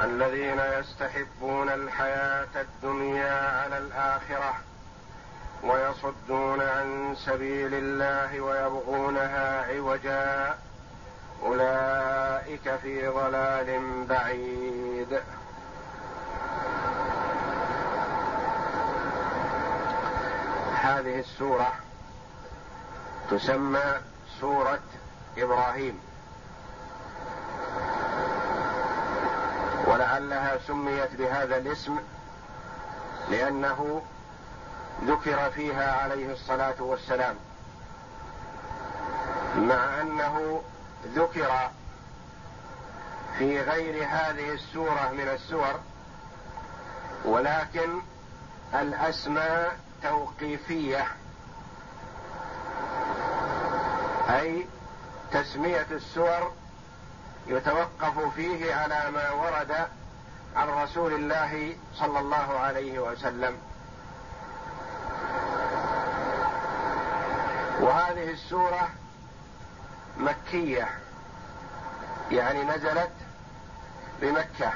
الذين يستحبون الحياة الدنيا على الآخرة ويصدون عن سبيل الله ويبغونها عوجا أولئك في ضلال بعيد. هذه السورة تسمى سورة إبراهيم. ولعلها سميت بهذا الاسم لأنه ذكر فيها عليه الصلاة والسلام مع أنه ذكر في غير هذه السورة من السور ولكن الأسماء توقيفية أي تسمية السور يتوقف فيه على ما ورد عن رسول الله صلى الله عليه وسلم. وهذه السورة مكية يعني نزلت بمكة.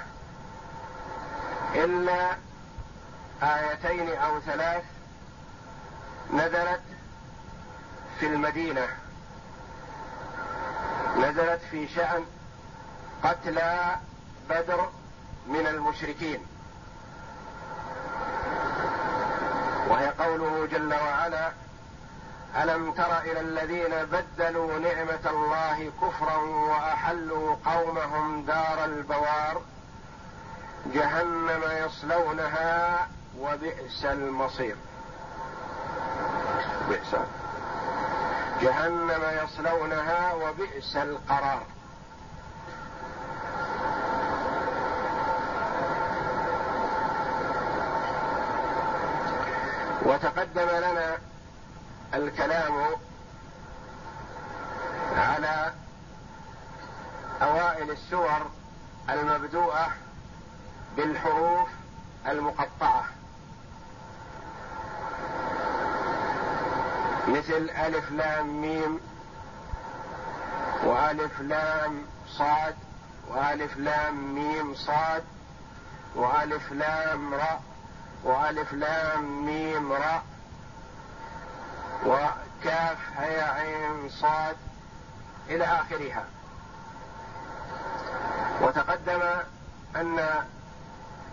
إلا آيتين أو ثلاث نزلت في المدينة. نزلت في شأن قتلى بدر من المشركين. وهي قوله جل وعلا ألم تر إلى الذين بدلوا نعمة الله كفرا وأحلوا قومهم دار البوار؟ جهنم يصلونها وبئس المصير. بئس. جهنم يصلونها وبئس القرار. وتقدم لنا الكلام على أوائل السور المبدوءة بالحروف المقطعة. مثل ألف لام ميم وألف لام صاد وألف لام ميم صاد وألف لام راء. وألف لام ميم راء وكاف هي عين صاد إلى آخرها. وتقدم أن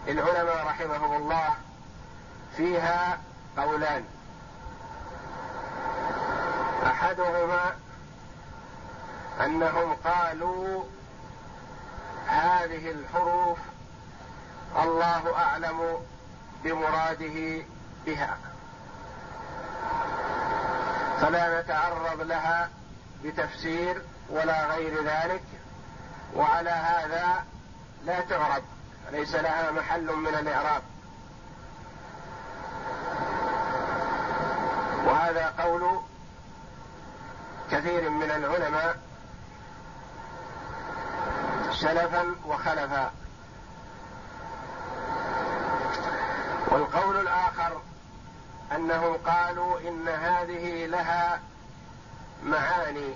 العلماء رحمهم الله فيها قولان. أحدهما أنهم قالوا هذه الحروف الله أعلم بمراده بها. فلا نتعرض لها بتفسير ولا غير ذلك وعلى هذا لا تعرب ليس لها محل من الإعراب. وهذا قول كثير من العلماء سلفا وخلفا. والقول الآخر أنهم قالوا إن هذه لها معاني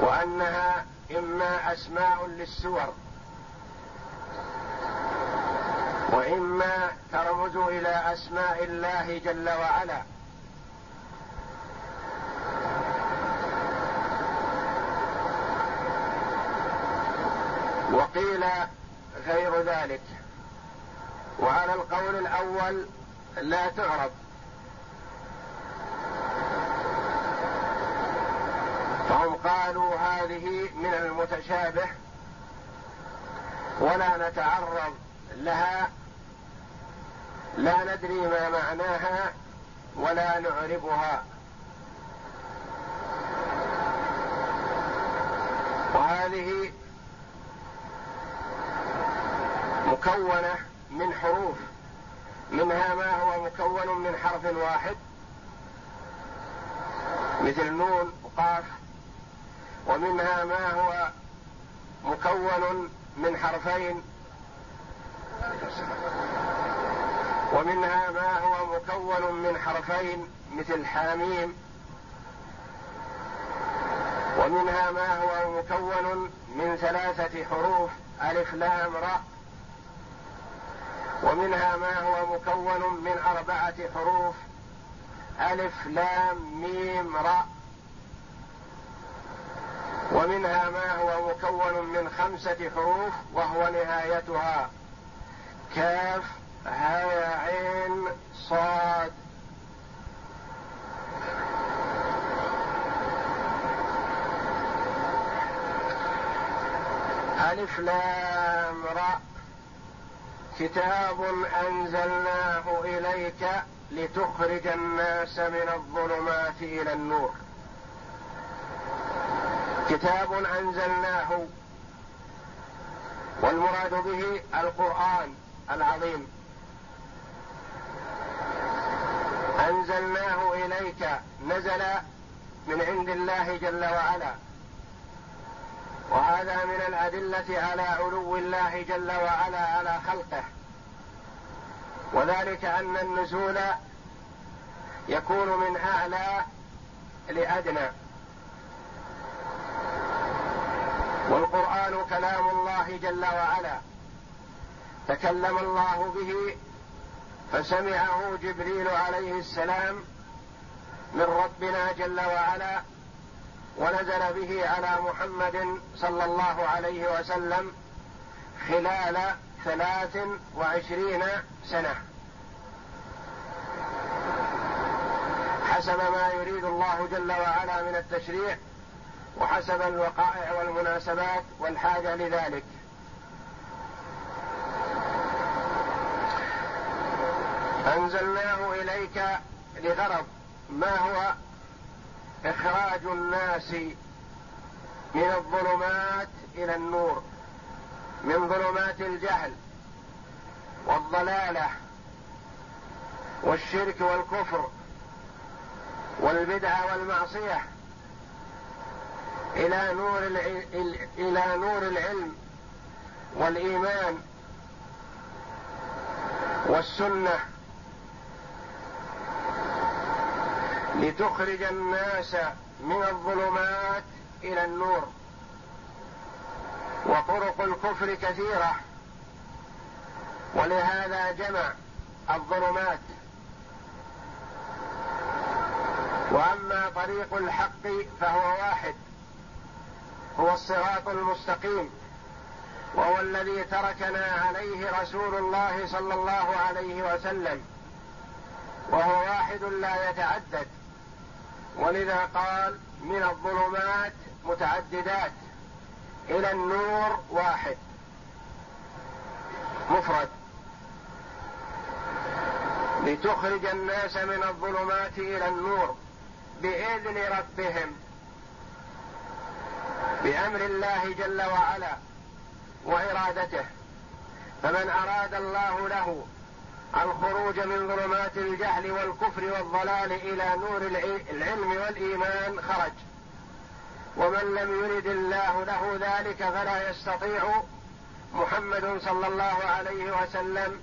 وأنها إما أسماء للسور وإما ترمز إلى أسماء الله جل وعلا. وقيل غير ذلك. وعلى القول الأول لا تعرف فهم قالوا هذه من المتشابه ولا نتعرض لها لا ندري ما معناها ولا نعربها. وهذه مكونة من حروف. منها ما هو مكون من حرف واحد. مثل نون وقاف. ومنها ما هو مكون من حرفين. ومنها ما هو مكون من حرفين مثل حاميم. ومنها ما هو مكون من ثلاثة حروف. ألف لام راء. ومنها ما هو مكون من أربعة حروف ألف لام ميم راء. ومنها ما هو مكون من خمسة حروف وهو نهايتها. كاف هاء عين صاد. ألف لام راء. كتاب أنزلناه إليك لتخرج الناس من الظلمات إلى النور. كتاب أنزلناه والمراد به القرآن العظيم. أنزلناه إليك نزل من عند الله جل وعلا. وهذا من الأدلة على علو الله جل وعلا على خلقه. وذلك أن النزول يكون من أعلى لأدنى. والقرآن كلام الله جل وعلا. تكلم الله به فسمعه جبريل عليه السلام من ربنا جل وعلا ونزل به على محمد صلى الله عليه وسلم خلال ثلاث وعشرين سنة. حسب ما يريد الله جل وعلا من التشريع وحسب الوقائع والمناسبات والحاجة لذلك. أنزلناه إليك لغرض ما هو إخراج الناس من الظلمات إلى النور من ظلمات الجهل والضلالة والشرك والكفر والبدعة والمعصية إلى نور إلى نور العلم والإيمان والسنة. لتخرج الناس من الظلمات إلى النور. وطرق الكفر كثيرة ولهذا جمع الظلمات. وأما طريق الحق فهو واحد هو الصراط المستقيم وهو الذي تركنا عليه رسول الله صلى الله عليه وسلم وهو واحد لا يتعدد. ولذا قال من الظلمات متعددات. إلى النور واحد. مفرد. لتخرج الناس من الظلمات إلى النور بإذن ربهم. بأمر الله جل وعلا وإرادته. فمن أراد الله له الخروج من ظلمات الجهل والكفر والضلال إلى نور العلم والإيمان خرج. ومن لم يرد الله له ذلك فلا يستطيع محمد صلى الله عليه وسلم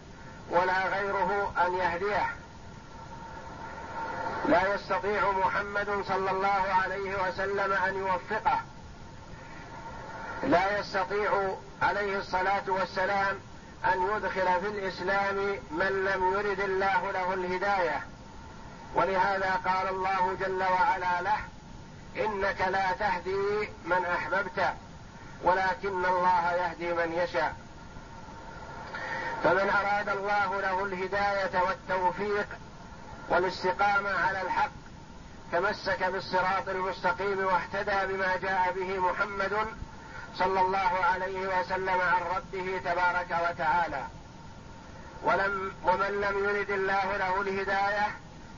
ولا غيره أن يهديه. لا يستطيع محمد صلى الله عليه وسلم أن يوفقه. لا يستطيع عليه الصلاة والسلام أن يدخل في الإسلام من لم يرد الله له الهداية. ولهذا قال الله جل وعلا له إنك لا تهدي من أحببت ولكن الله يهدي من يشاء. فمن أراد الله له الهداية والتوفيق والاستقامة على الحق تمسك بالصراط المستقيم واهتدى بما جاء به محمد صلى الله عليه وسلم عن ربه تبارك وتعالى. ولم ومن لم يرد الله له الهداية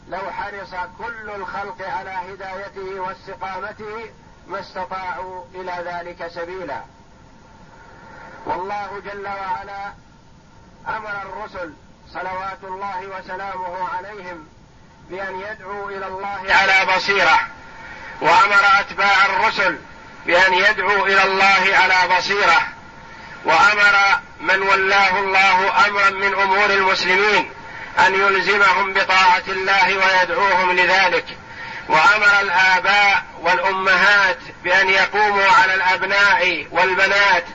لو حرص كل الخلق على هدايته واستقامته ما استطاعوا إلى ذلك سبيلا. والله جل وعلا أمر الرسل صلوات الله وسلامه عليهم بأن يدعوا إلى الله على بصيرة وأمر أتباع الرسل بأن يدعوا إلى الله على بصيرة وأمر من ولاه الله أمرا من أمور المسلمين أن يلزمهم بطاعة الله ويدعوهم لذلك. وأمر الآباء والأمهات بأن يقوموا على الأبناء والبنات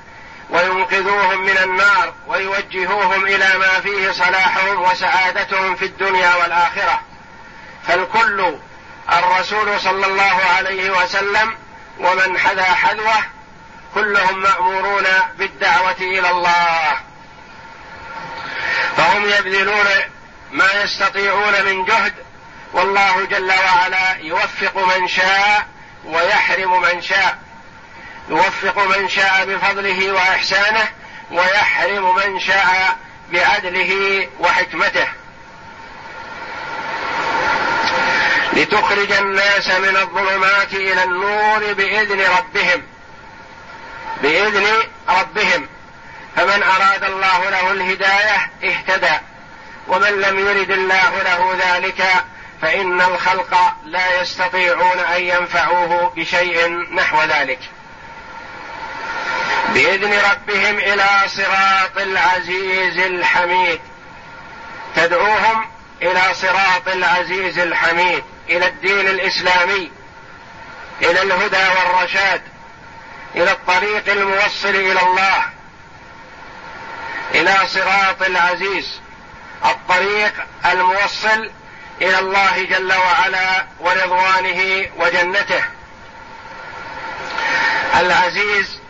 وينقذوهم من النار ويوجهوهم إلى ما فيه صلاحهم وسعادتهم في الدنيا والآخرة. فالكل الرسول صلى الله عليه وسلم ومن حذا حذوه كلهم مأمورون بالدعوة إلى الله. فهم يبذلون ما يستطيعون من جهد والله جل وعلا يوفق من شاء ويحرم من شاء. يوفق من شاء بفضله وإحسانه ويحرم من شاء بعدله وحكمته. لتخرج الناس من الظلمات إلى النور بإذن ربهم. بإذن ربهم. فمن أراد الله له الهداية اهتدى. ومن لم يرد الله له ذلك فإن الخلق لا يستطيعون أن ينفعوه بشيء نحو ذلك. بإذن ربهم إلى صراط العزيز الحميد. تدعوهم إلى صراط العزيز الحميد. إلى الدين الإسلامي إلى الهدى والرشاد إلى الطريق الموصل إلى الله إلى صراط العزيز الطريق الموصل إلى الله جل وعلا ورضوانه وجنته. العزيز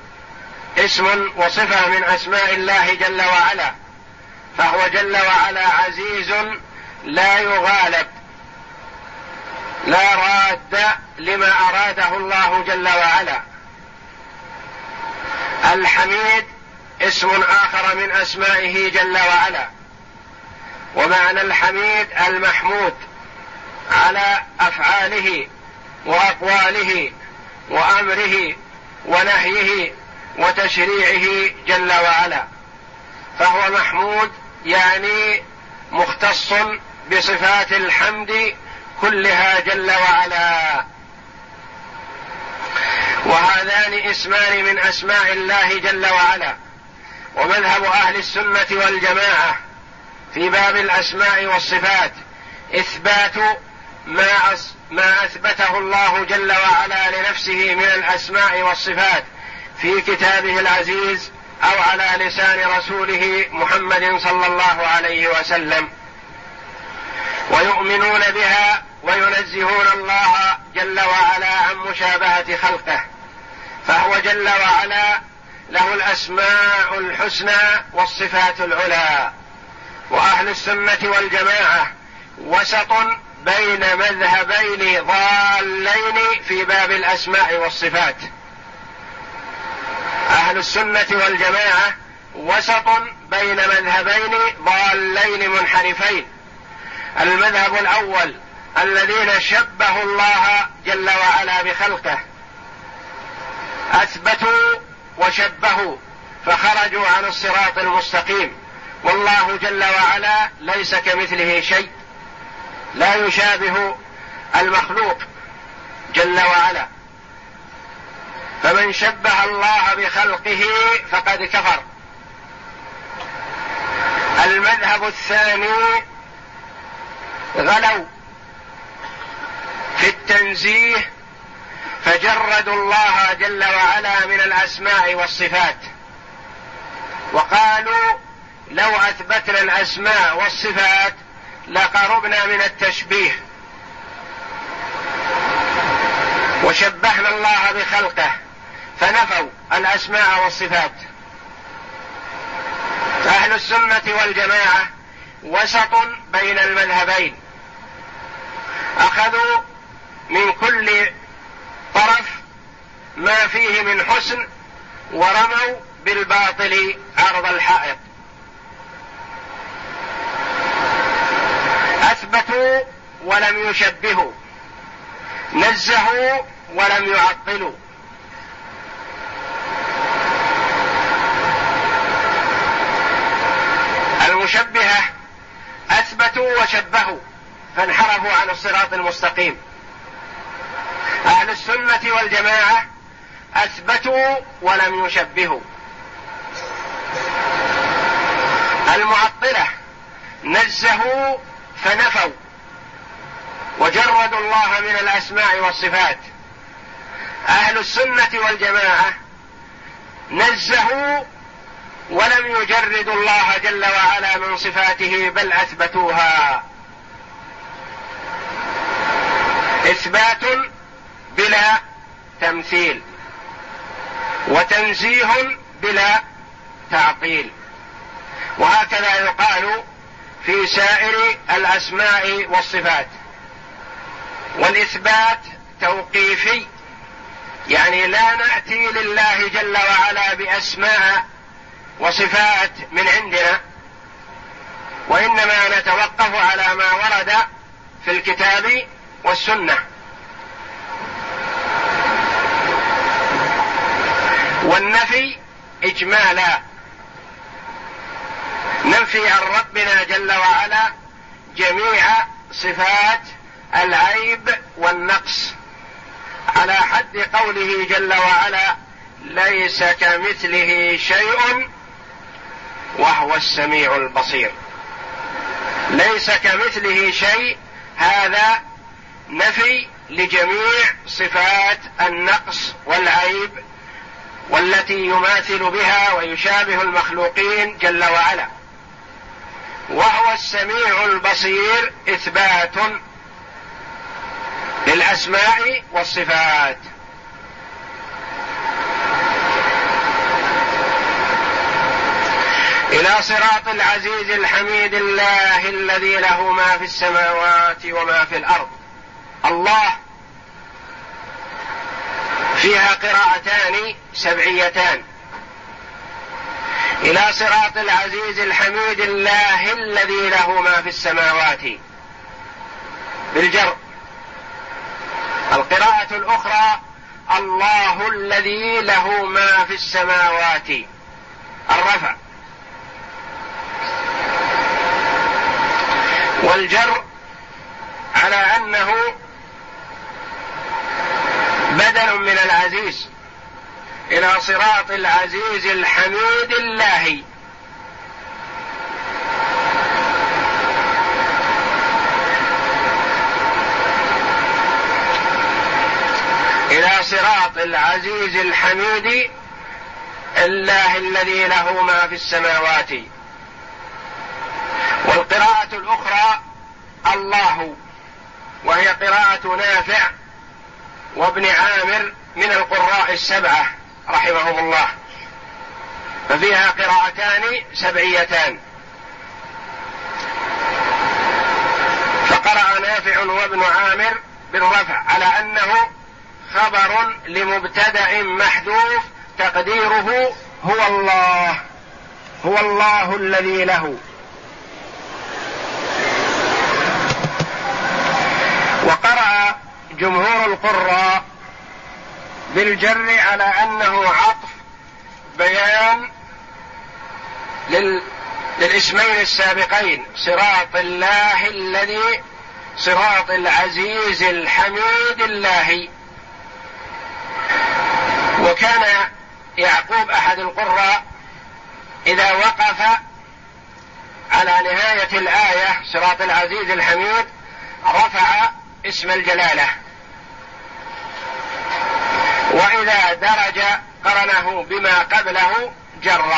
اسم وصفة من أسماء الله جل وعلا فهو جل وعلا عزيز لا يغالب. لا راد لما أراده الله جل وعلا. الحميد اسم آخر من أسمائه جل وعلا. ومعنى الحميد المحمود على أفعاله وأقواله وأمره ونهيه وتشريعه جل وعلا. فهو محمود يعني مختص بصفات الحمد كلها جل وعلا. وهذان اسمان من أسماء الله جل وعلا. ومذهب أهل السنة والجماعة في باب الأسماء والصفات إثبات ما ما أثبته الله جل وعلا لنفسه من الأسماء والصفات في كتابه العزيز أو على لسان رسوله محمد صلى الله عليه وسلم. ويؤمنون بها وينزهون الله جل وعلا عن مشابهة خلقه. فهو جل وعلا له الأسماء الحسنى والصفات العلى. وأهل السنة والجماعة وسط بين مذهبين ضالين في باب الأسماء والصفات. أهل السنة والجماعة وسط بين مذهبين ضالين منحرفين. المذهب الأول الذين شبهوا الله جل وعلا بخلقه. أثبتوا وشبهوا فخرجوا عن الصراط المستقيم. والله جل وعلا ليس كمثله شيء لا يشابه المخلوق جل وعلا. فمن شبه الله بخلقه فقد كفر. المذهب الثاني غلوا في التنزيه فجردوا الله جل وعلا من الأسماء والصفات. وقالوا لو أثبتنا الأسماء والصفات لقربنا من التشبيه. وشبهنا الله بخلقه فنفوا الأسماء والصفات. أهل السنة والجماعة وسط بين المذهبين. أخذوا من كل طرف ما فيه من حسن ورموا بالباطل عرض الحائط. أثبتوا ولم يشبهوا نزهوا ولم يعطلوا. المشبهة أثبتوا وشبهوا فانحرفوا عن الصراط المستقيم. أهل السنة والجماعة أثبتوا ولم يشبهوا. المعطلة نزهوا فنفوا وجردوا الله من الأسماء والصفات. أهل السنة والجماعة نزهوا ولم يجردوا الله جل وعلا من صفاته بل أثبتوها. إثبات بلا تمثيل وتنزيه بلا تعطيل وهكذا يقال في سائر الأسماء والصفات. والإثبات توقيفي يعني لا نأتي لله جل وعلا بأسماء وصفات من عندنا وإنما نتوقف على ما ورد في الكتاب والسنة. والنفي إجمالا. ننفي عن ربنا جل وعلا جميع صفات العيب والنقص. على حد قوله جل وعلا ليس كمثله شيء وهو السميع البصير. ليس كمثله شيء هذا نفي لجميع صفات النقص والعيب والتي يماثل بها ويشابه المخلوقين جل وعلا. وهو السميع البصير إثبات للأسماء والصفات. إلى صراط العزيز الحميد الله الذي له ما في السماوات وما في الأرض. الله فيها قراءتان سبعيتان. إلى صراط العزيز الحميد الله الذي له ما في السماوات. بالجر. القراءة الأخرى الله الذي له ما في السماوات. الرفع. والجر على أنه بدل من العزيز. إلى صراط العزيز الحميد الله إلى صراط العزيز الحميد الله الذي له ما في السماوات. والقراءة الأخرى الله. وهي قراءة نافع. وابن عامر من القراء السبعة رحمهم الله. ففيها قراءتان سبعيتان. فقرأ نافع وابن عامر بالرفع على أنه خبر لمبتدأ محذوف تقديره هو الله هو الله الذي له. جمهور القراء بالجر على أنه عطف بيان لل للاسمين السابقين صراط الله الذي صراط العزيز الحميد الله. وكان يعقوب أحد القراء إذا وقف على نهاية الآية صراط العزيز الحميد رفع اسم الجلالة. واذا درج قرنه بما قبله جر.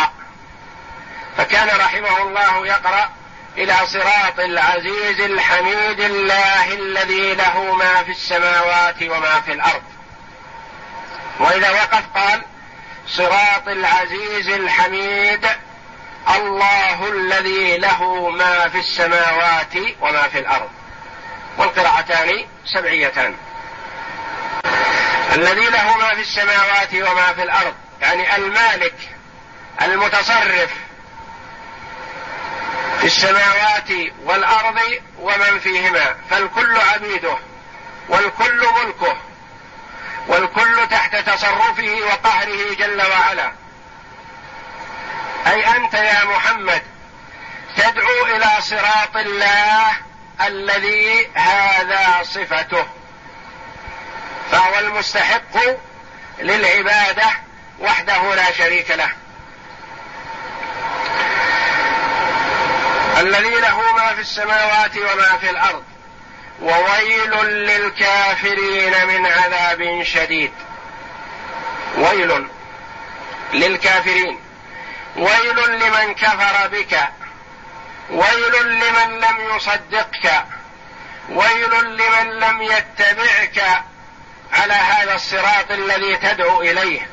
فكان رحمه الله يقرأ إلى صراط العزيز الحميد الله الذي له ما في السماوات وما في الأرض. وإذا وقف قال صراط العزيز الحميد الله الذي له ما في السماوات وما في الأرض. والقراءتان سبعيتان. الذي له ما في السماوات وما في الأرض. يعني المالك المتصرف في السماوات والأرض ومن فيهما. فالكل عبيده والكل ملكه والكل تحت تصرفه وقهره جل وعلا. أي أنت يا محمد تدعو إلى صراط الله الذي هذا صفته. فهو المستحق للعبادة وحده لا شريك له. الذي له ما في السماوات وما في الأرض وويل للكافرين من عذاب شديد. ويل للكافرين. ويل لمن كفر بك. ويل لمن لم يصدقك. ويل لمن لم يتبعك. على هذا الصراط الذي تدعو إليه.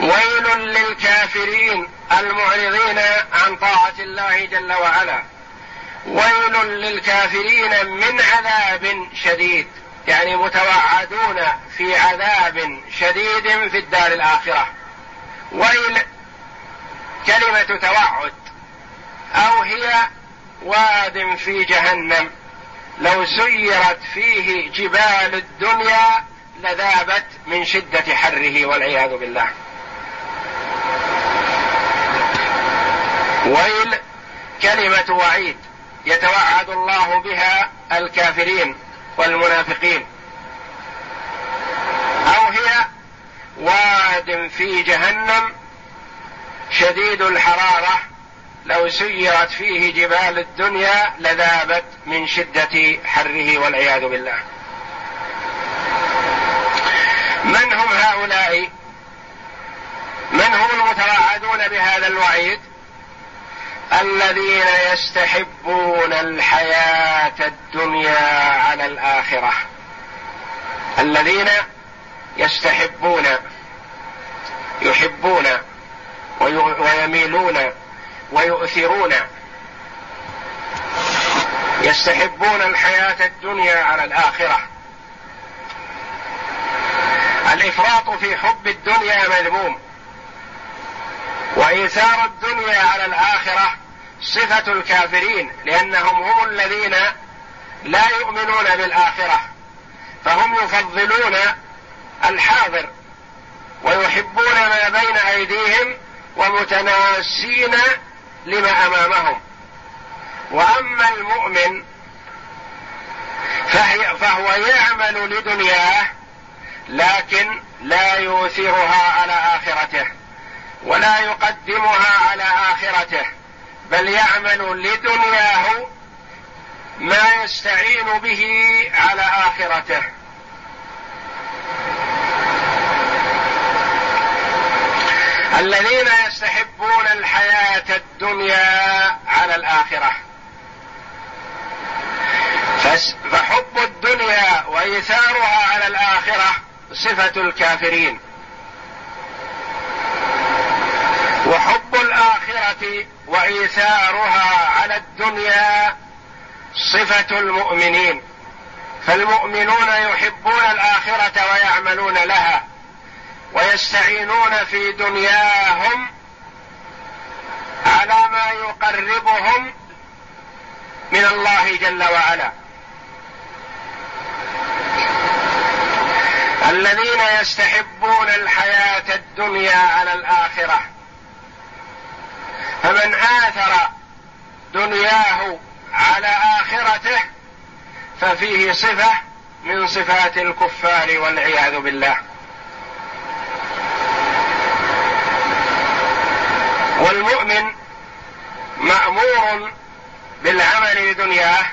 ويل للكافرين المعرضين عن طاعة الله جل وعلا. ويل للكافرين من عذاب شديد يعني متوعدون في عذاب شديد في الدار الآخرة. ويل كلمة توعد أو هي واد في جهنم. لو سيرت فيه جبال الدنيا لذابت من شدة حره والعياذ بالله. ويل كلمة وعيد يتوعد الله بها الكافرين والمنافقين. أو هي واد في جهنم شديد الحرارة لو سيرت فيه جبال الدنيا لذابت من شدة حره والعياذ بالله. من هم هؤلاء؟ من هم المتوعدون بهذا الوعيد؟ الذين يستحبون الحياة الدنيا على الآخرة. الذين يستحبون يحبون ويميلون ويؤثرون. يستحبون الحياة الدنيا على الآخرة. الإفراط في حب الدنيا مذموم. وإيثار الدنيا على الآخرة صفة الكافرين لأنهم هم الذين لا يؤمنون بالآخرة. فهم يفضلون الحاضر ويحبون ما بين أيديهم ومتناسين لما أمامهم. وأما المؤمن فهو يعمل لدنياه لكن لا يؤثرها على آخرته ولا يقدمها على آخرته بل يعمل لدنياه ما يستعين به على آخرته. الذين يستحبون الحياة الدنيا على الاخره فحب وايثارها على الآخرة صفة الكافرين. وحب الآخرة وإيثارها على الدنيا صفة المؤمنين. فالمؤمنون يحبون الآخرة ويعملون لها ويستعينون في دنياهم على ما يقربهم من الله جل وعلا. الذين يستحبون الحياة الدنيا على الآخرة. فمن آثر دنياه على آخرته ففيه صفة من صفات الكفار والعياذ بالله. والمؤمن مأمور بالعمل لدنياه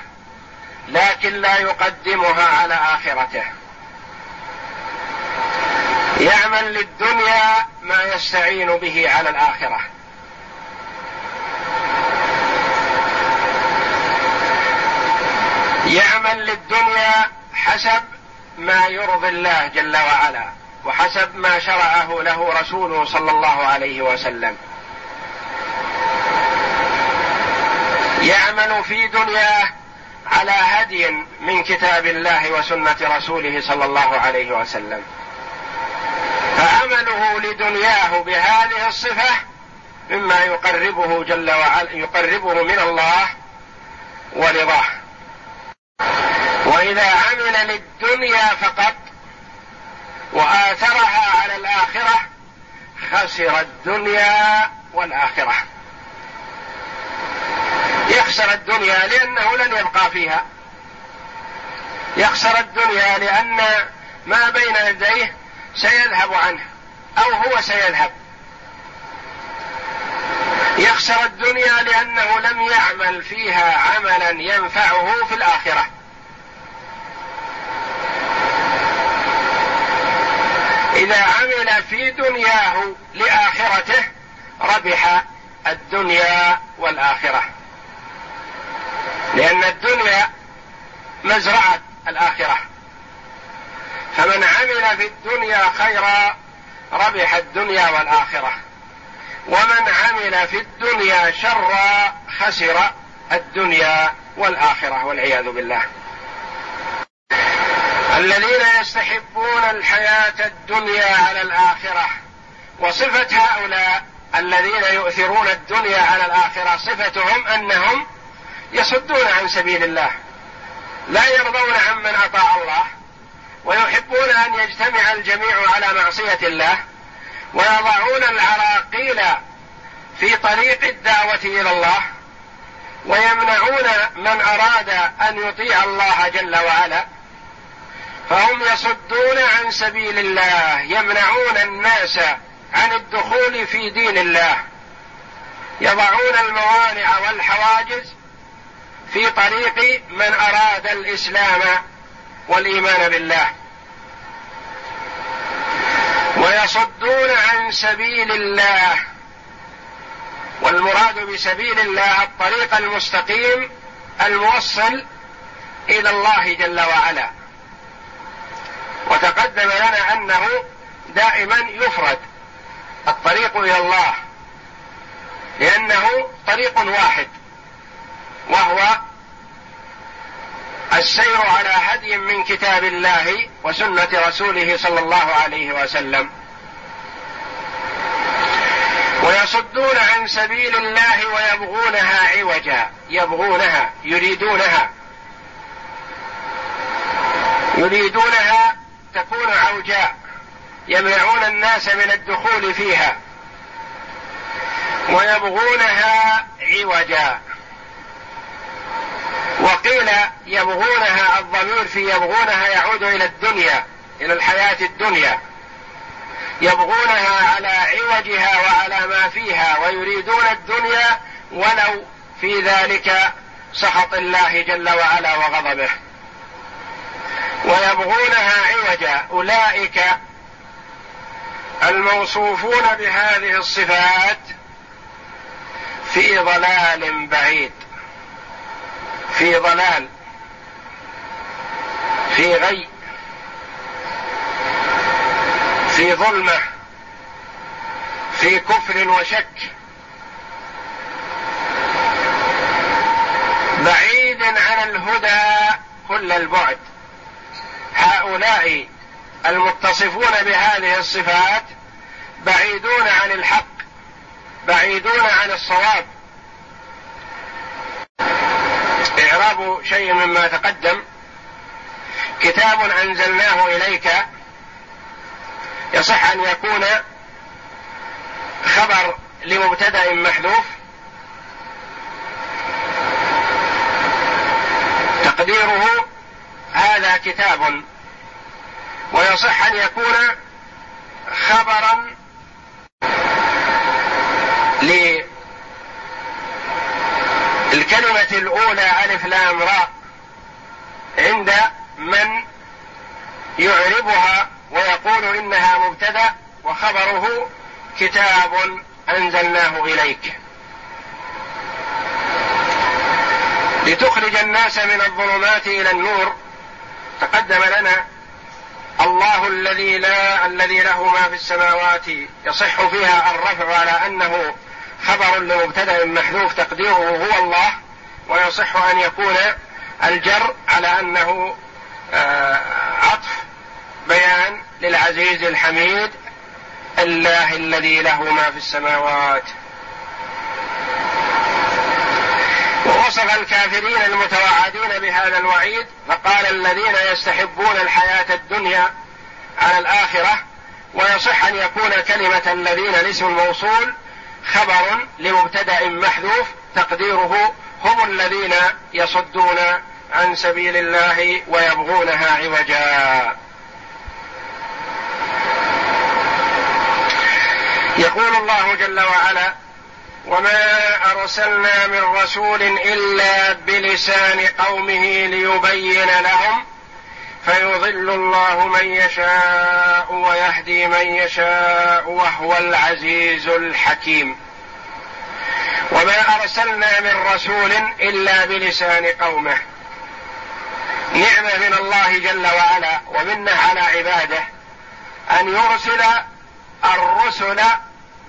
لكن لا يقدمها على آخرته. يعمل للدنيا ما يستعين به على الآخرة. يعمل للدنيا حسب ما يرضي الله جل وعلا وحسب ما شرعه له رسوله صلى الله عليه وسلم. يعمل في دنياه على هدي من كتاب الله وسنة رسوله صلى الله عليه وسلم. فعمله لدنياه بهذه الصفة مما يقربه جل وعلا يقربه من الله ورضاه. وإذا عمل للدنيا فقط وآثرها على الآخرة خسر الدنيا والآخرة. يخسر الدنيا لأنه لن يبقى فيها. يخسر الدنيا لأن ما بين يديه سيذهب عنه أو هو سيذهب. يخسر الدنيا لأنه لم يعمل فيها عملا ينفعه في الآخرة. إذا عمل في دنياه لآخرته ربح الدنيا والآخرة. لأن الدنيا مزرعة الآخرة. فمن عمل في الدنيا خيرا ربح الدنيا والآخرة. ومن عمل في الدنيا شرا خسر الدنيا والآخرة والعياذ بالله. الذين يستحبون الحياة الدنيا على الآخرة وصفة هؤلاء الذين يؤثرون الدنيا على الآخرة صفتهم أنهم يصدون عن سبيل الله لا يرضون عمن أطاع الله ويحبون أن يجتمع الجميع على معصية الله ويضعون العراقيل في طريق الدعوة إلى الله ويمنعون من أراد أن يطيع الله جل وعلا. فهم يصدون عن سبيل الله يمنعون الناس عن الدخول في دين الله. يضعون الموانع والحواجز في طريق من أراد الإسلام والإيمان بالله. ويصدون عن سبيل الله. والمراد بسبيل الله الطريق المستقيم الموصل إلى الله جل وعلا. وتقدم لنا أنه دائما يفرد الطريق إلى الله. لأنه طريق واحد وهو السير على هدي من كتاب الله وسنة رسوله صلى الله عليه وسلم. ويصدون عن سبيل الله ويبغونها عوجا يبغونها يريدونها. يريدونها تكون عوجاء يمنعون الناس من الدخول فيها. ويبغونها عوجا. وقيل يبغونها الضمير في يبغونها يعود إلى الدنيا إلى الحياة الدنيا. يبغونها على عوجها وعلى ما فيها ويريدون الدنيا ولو في ذلك سخط الله جل وعلا وغضبه. ويبغونها عوجا أولئك الموصوفون بهذه الصفات في ضلال بعيد. في ضلال في غي في ظلمه في كفر وشك. بعيد عن الهدى كل البعد. هؤلاء المتصفون بهذه الصفات بعيدون عن الحق بعيدون عن الصواب. إعراب شيء مما تقدم. كتاب أنزلناه إليك يصح أن يكون خبر لمبتدأ محذوف. تقديره هذا كتاب. ويصح أن يكون خبرا للكلمة الأولى ألف لام راء عند من يعربها ويقول إنها مبتدأ وخبره كتاب أنزلناه إليك. لتخرج الناس من الظلمات إلى النور تقدم لنا الله الذي لا الذي له ما في السماوات يصح فيها الرفع على أنه خبر لمبتدا محذوف تقديره هو الله ويصح أن يكون الجر على أنه آه، عطف بيان للعزيز الحميد الله الذي له ما في السماوات. ووصف الكافرين المتوعدين بهذا الوعيد فقال الذين يستحبون الحياة الدنيا على الآخرة ويصح أن يكون كلمة الذين الاسم الموصول خبر لمبتدأ محذوف تقديره هم الذين يصدون عن سبيل الله ويبغونها عوجا. يقول الله جل وعلا وما أرسلنا من رسول إلا بلسان قومه ليبين لهم فيضل الله من يشاء ويهدي من يشاء وهو العزيز الحكيم. وما أرسلنا من رسول إلا بلسان قومه. نعمة من الله جل وعلا ومنة على عباده أن يرسل الرسل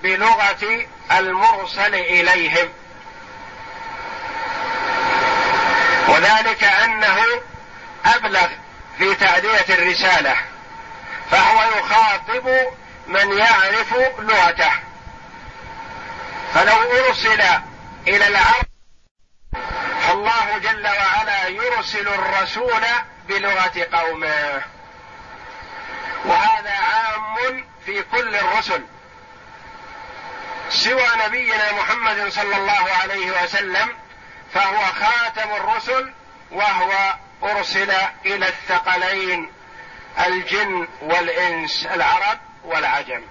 بلغة المرسل إليهم. وذلك أنه أبلغ في تأدية الرسالة فهو يخاطب من يعرف لغته. فلو أرسل إلى العرب فالله جل وعلا يرسل الرسول بلغة قومه. وهذا عام في كل الرسل. سوى نبينا محمد صلى الله عليه وسلم فهو خاتم الرسل وهو أرسل إلى الثقلين الجن والإنس العرب والعجم.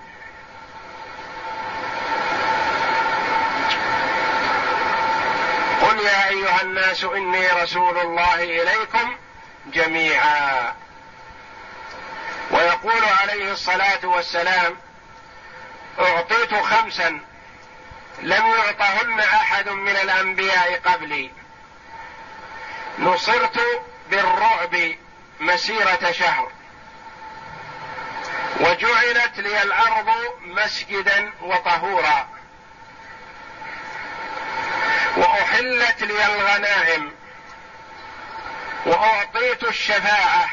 قل يا أيها الناس إني رسول الله إليكم جميعا. ويقول عليه الصلاة والسلام أعطيت خمسا لم يعطهن أحد من الأنبياء قبلي. نصرت بالرعب مسيرة شهر. وجعلت لي الأرض مسجدا وطهورا. وأحلت لي الغنائم. وأعطيت الشفاعة.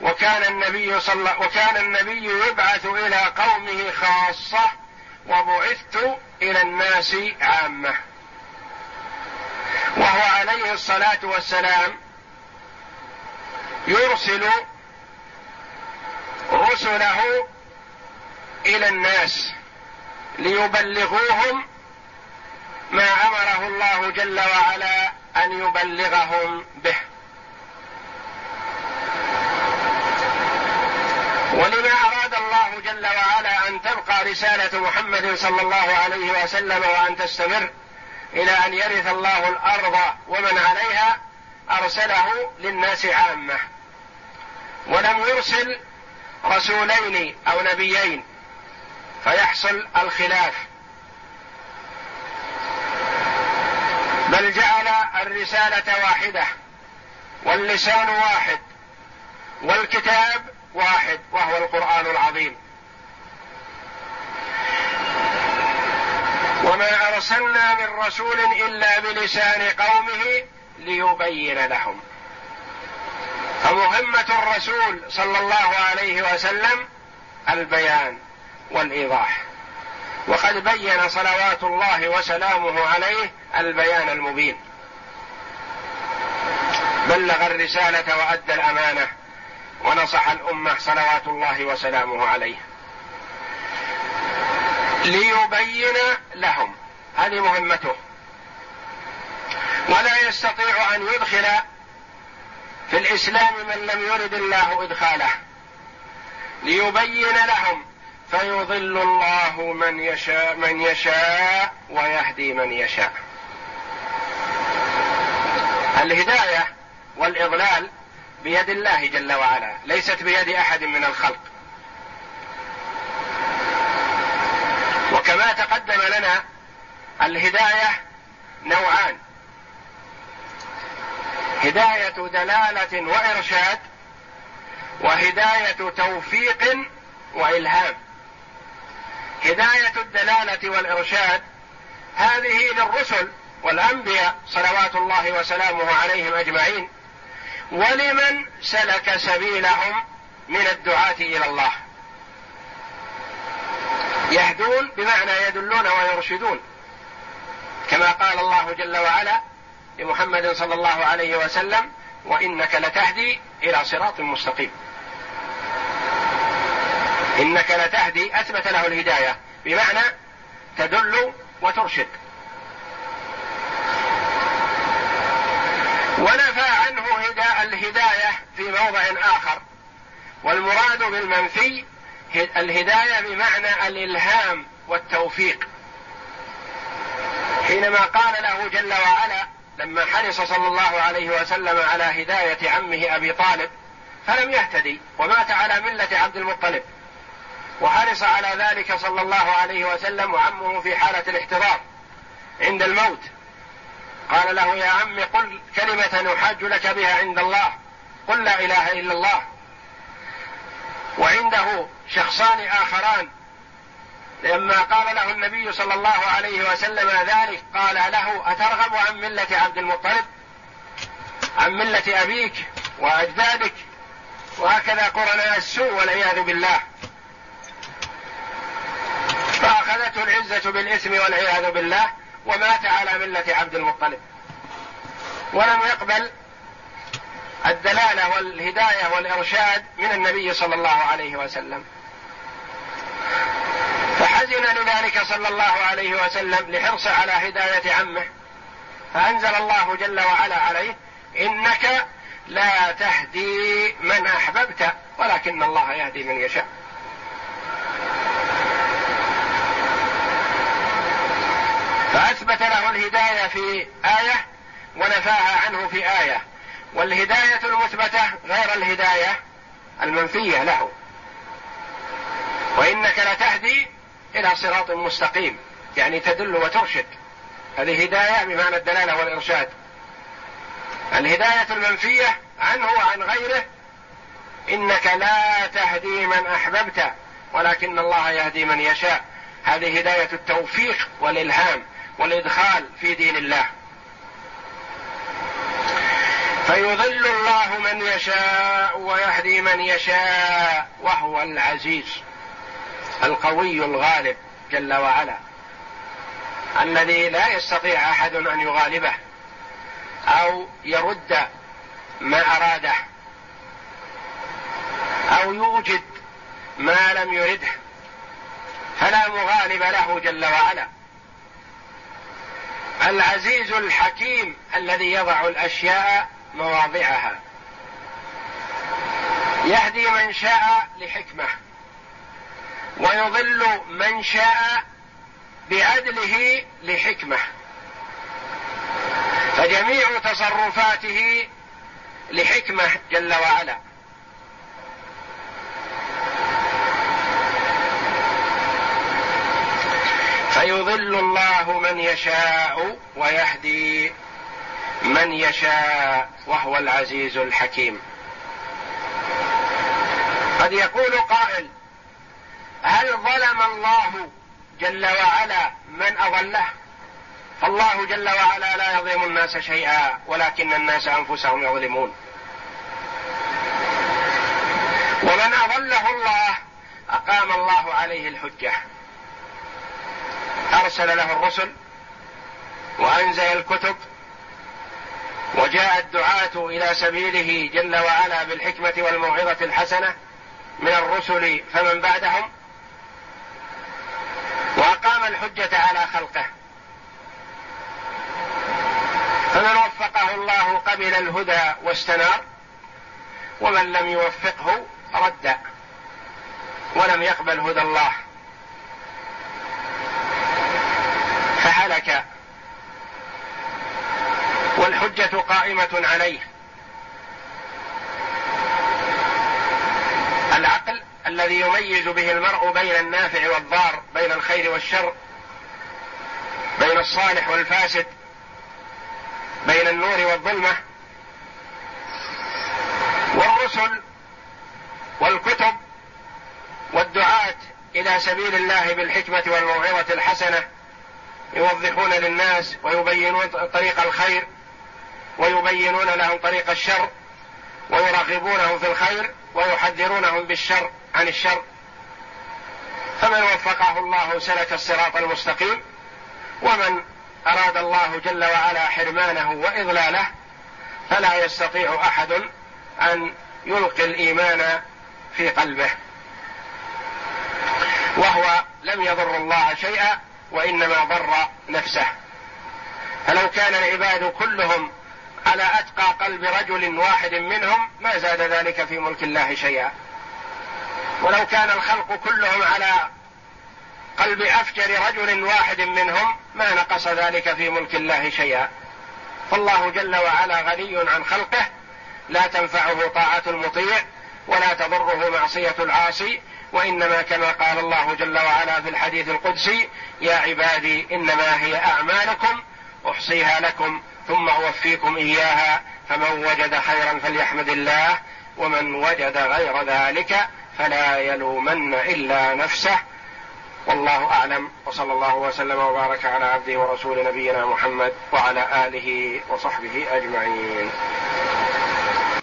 وكان النبي صلى وكان النبي يبعث إلى قومه خاصة وبعثت إلى الناس عامة. وهو عليه الصلاة والسلام يرسل رسله إلى الناس ليبلغوهم ما أمره الله جل وعلا أن يبلغهم به. ولما أراد الله جل وعلا أن تبقى رسالة محمد صلى الله عليه وسلم وأن تستمر إلى أن يرث الله الأرض ومن عليها أرسله للناس عامة. ولم يرسل رسولين أو نبيين فيحصل الخلاف. بل جعل الرسالة واحدة واللسان واحد والكتاب واحد وهو القرآن العظيم. وما أرسلنا من رسول إلا بلسان قومه ليبين لهم. فمهمة الرسول صلى الله عليه وسلم البيان والإيضاح. وقد بين صلوات الله وسلامه عليه البيان المبين. بلغ الرسالة وأدى الأمانة ونصح الأمة صلوات الله وسلامه عليه. ليبين لهم هذه مهمته. ولا يستطيع أن يدخل في الإسلام من لم يرد الله إدخاله ليبين لهم فيضل الله من يشاء من يشاء ويهدي من يشاء. الهداية والإضلال بيد الله جل وعلا ليست بيد أحد من الخلق. وكما تقدم لنا الهداية نوعان. هداية دلالة وإرشاد وهداية توفيق وإلهام. هداية الدلالة والإرشاد هذه للرسل والأنبياء صلوات الله وسلامه عليهم أجمعين ولمن سلك سبيلهم من الدعاة إلى الله. يهدون بمعنى يدلون ويرشدون كما قال الله جل وعلا لمحمد صلى الله عليه وسلم وإنك لتهدي إلى صراط مستقيم. إنك لتهدي أثبت له الهداية بمعنى تدل وترشد. ونفى عنه هدا الهداية في موضع آخر. والمراد بالمنفي الهداية بمعنى الإلهام والتوفيق. حينما قال له جل وعلا لما حرص صلى الله عليه وسلم على هداية عمه أبي طالب فلم يهتدي ومات على ملة عبد المطلب. وحرص على ذلك صلى الله عليه وسلم وعمه في حالة الاحتضار عند الموت. قال له يا عم قل كلمة نحاج لك بها عند الله قل لا إله إلا الله. وعنده شخصان آخران لما قال له النبي صلى الله عليه وسلم ذلك قال له أترغب عن ملة عبد المطلب؟ عن ملة أبيك وأجدادك؟ وهكذا قرناء السوء والعياذ بالله. فأخذته العزة بالإثم والعياذ بالله ومات على ملة عبد المطلب. ولم يقبل الدلالة والهداية والإرشاد من النبي صلى الله عليه وسلم. فحزن لذلك صلى الله عليه وسلم لحرصه على هداية عمه. فأنزل الله جل وعلا عليه إنك لا تهدي من أحببت ولكن الله يهدي من يشاء. فأثبت له الهداية في آية ونفاها عنه في آية. والهداية المثبتة غير الهداية المنفية له. وإنك لتهدي إلى صراط مستقيم يعني تدل وترشد. هذه هداية بمعنى الدلالة والإرشاد. الهداية المنفية عنه وعن غيره إنك لا تهدي من أحببت ولكن الله يهدي من يشاء. هذه هداية التوفيق والإلهام والإدخال في دين الله. فيضل الله من يشاء ويهدي من يشاء وهو العزيز. القوي الغالب جل وعلا الذي لا يستطيع أحد أن يغالبه أو يرد ما أراده أو يوجد ما لم يرده فلا مغالب له جل وعلا. العزيز الحكيم الذي يضع الأشياء مواضعها يهدي من شاء لحكمة. ويضل من شاء بعدله لحكمة. فجميع تصرفاته لحكمة جل وعلا. فيضل الله من يشاء ويهدي من يشاء وهو العزيز الحكيم. قد يقول قائل هل ظلم الله جل وعلا من أضله؟ فالله جل وعلا لا يظلم الناس شيئا ولكن الناس أنفسهم يظلمون. ومن أضله الله أقام الله عليه الحجة. أرسل له الرسل وأنزل الكتب وجاء الدعاة إلى سبيله جل وعلا بالحكمة والموعظة الحسنة من الرسل فمن بعدهم. وأقام الحجة على خلقه. فمن وفقه الله قبل الهدى واستنار ومن لم يوفقه رد ولم يقبل هدى الله. فهلك. والحجة قائمة عليه. الذي يميز به المرء بين النافع والضار بين الخير والشر بين الصالح والفاسد بين النور والظلمة. والرسل والكتب والدعاة إلى سبيل الله بالحكمة والموعظة الحسنة يوضحون للناس ويبينون طريق الخير ويبينون لهم طريق الشر ويرغبونهم في الخير ويحذرونهم بالشر. عن الشر. فمن وفقه الله سلك الصراط المستقيم ومن أراد الله جل وعلا حرمانه وإضلاله فلا يستطيع أحد أن يلقي الإيمان في قلبه. وهو لم يضر الله شيئا وإنما ضر نفسه. فلو كان العباد كلهم على أتقى قلب رجل واحد منهم ما زاد ذلك في ملك الله شيئا. ولو كان الخلق كلهم على قلب أفجر رجل واحد منهم ما نقص ذلك في ملك الله شيئا. فالله جل وعلا غني عن خلقه لا تنفعه طاعة المطيع ولا تضره معصية العاصي وإنما كما قال الله جل وعلا في الحديث القدسي يا عبادي إنما هي أعمالكم أحصيها لكم ثم أوفيكم إياها فمن وجد خيرا فليحمد الله ومن وجد غير ذلك فلا يلومن إلا نفسه. والله أعلم. وصلى الله وسلم وبارك على عبده ورسول نبينا محمد وعلى آله وصحبه أجمعين.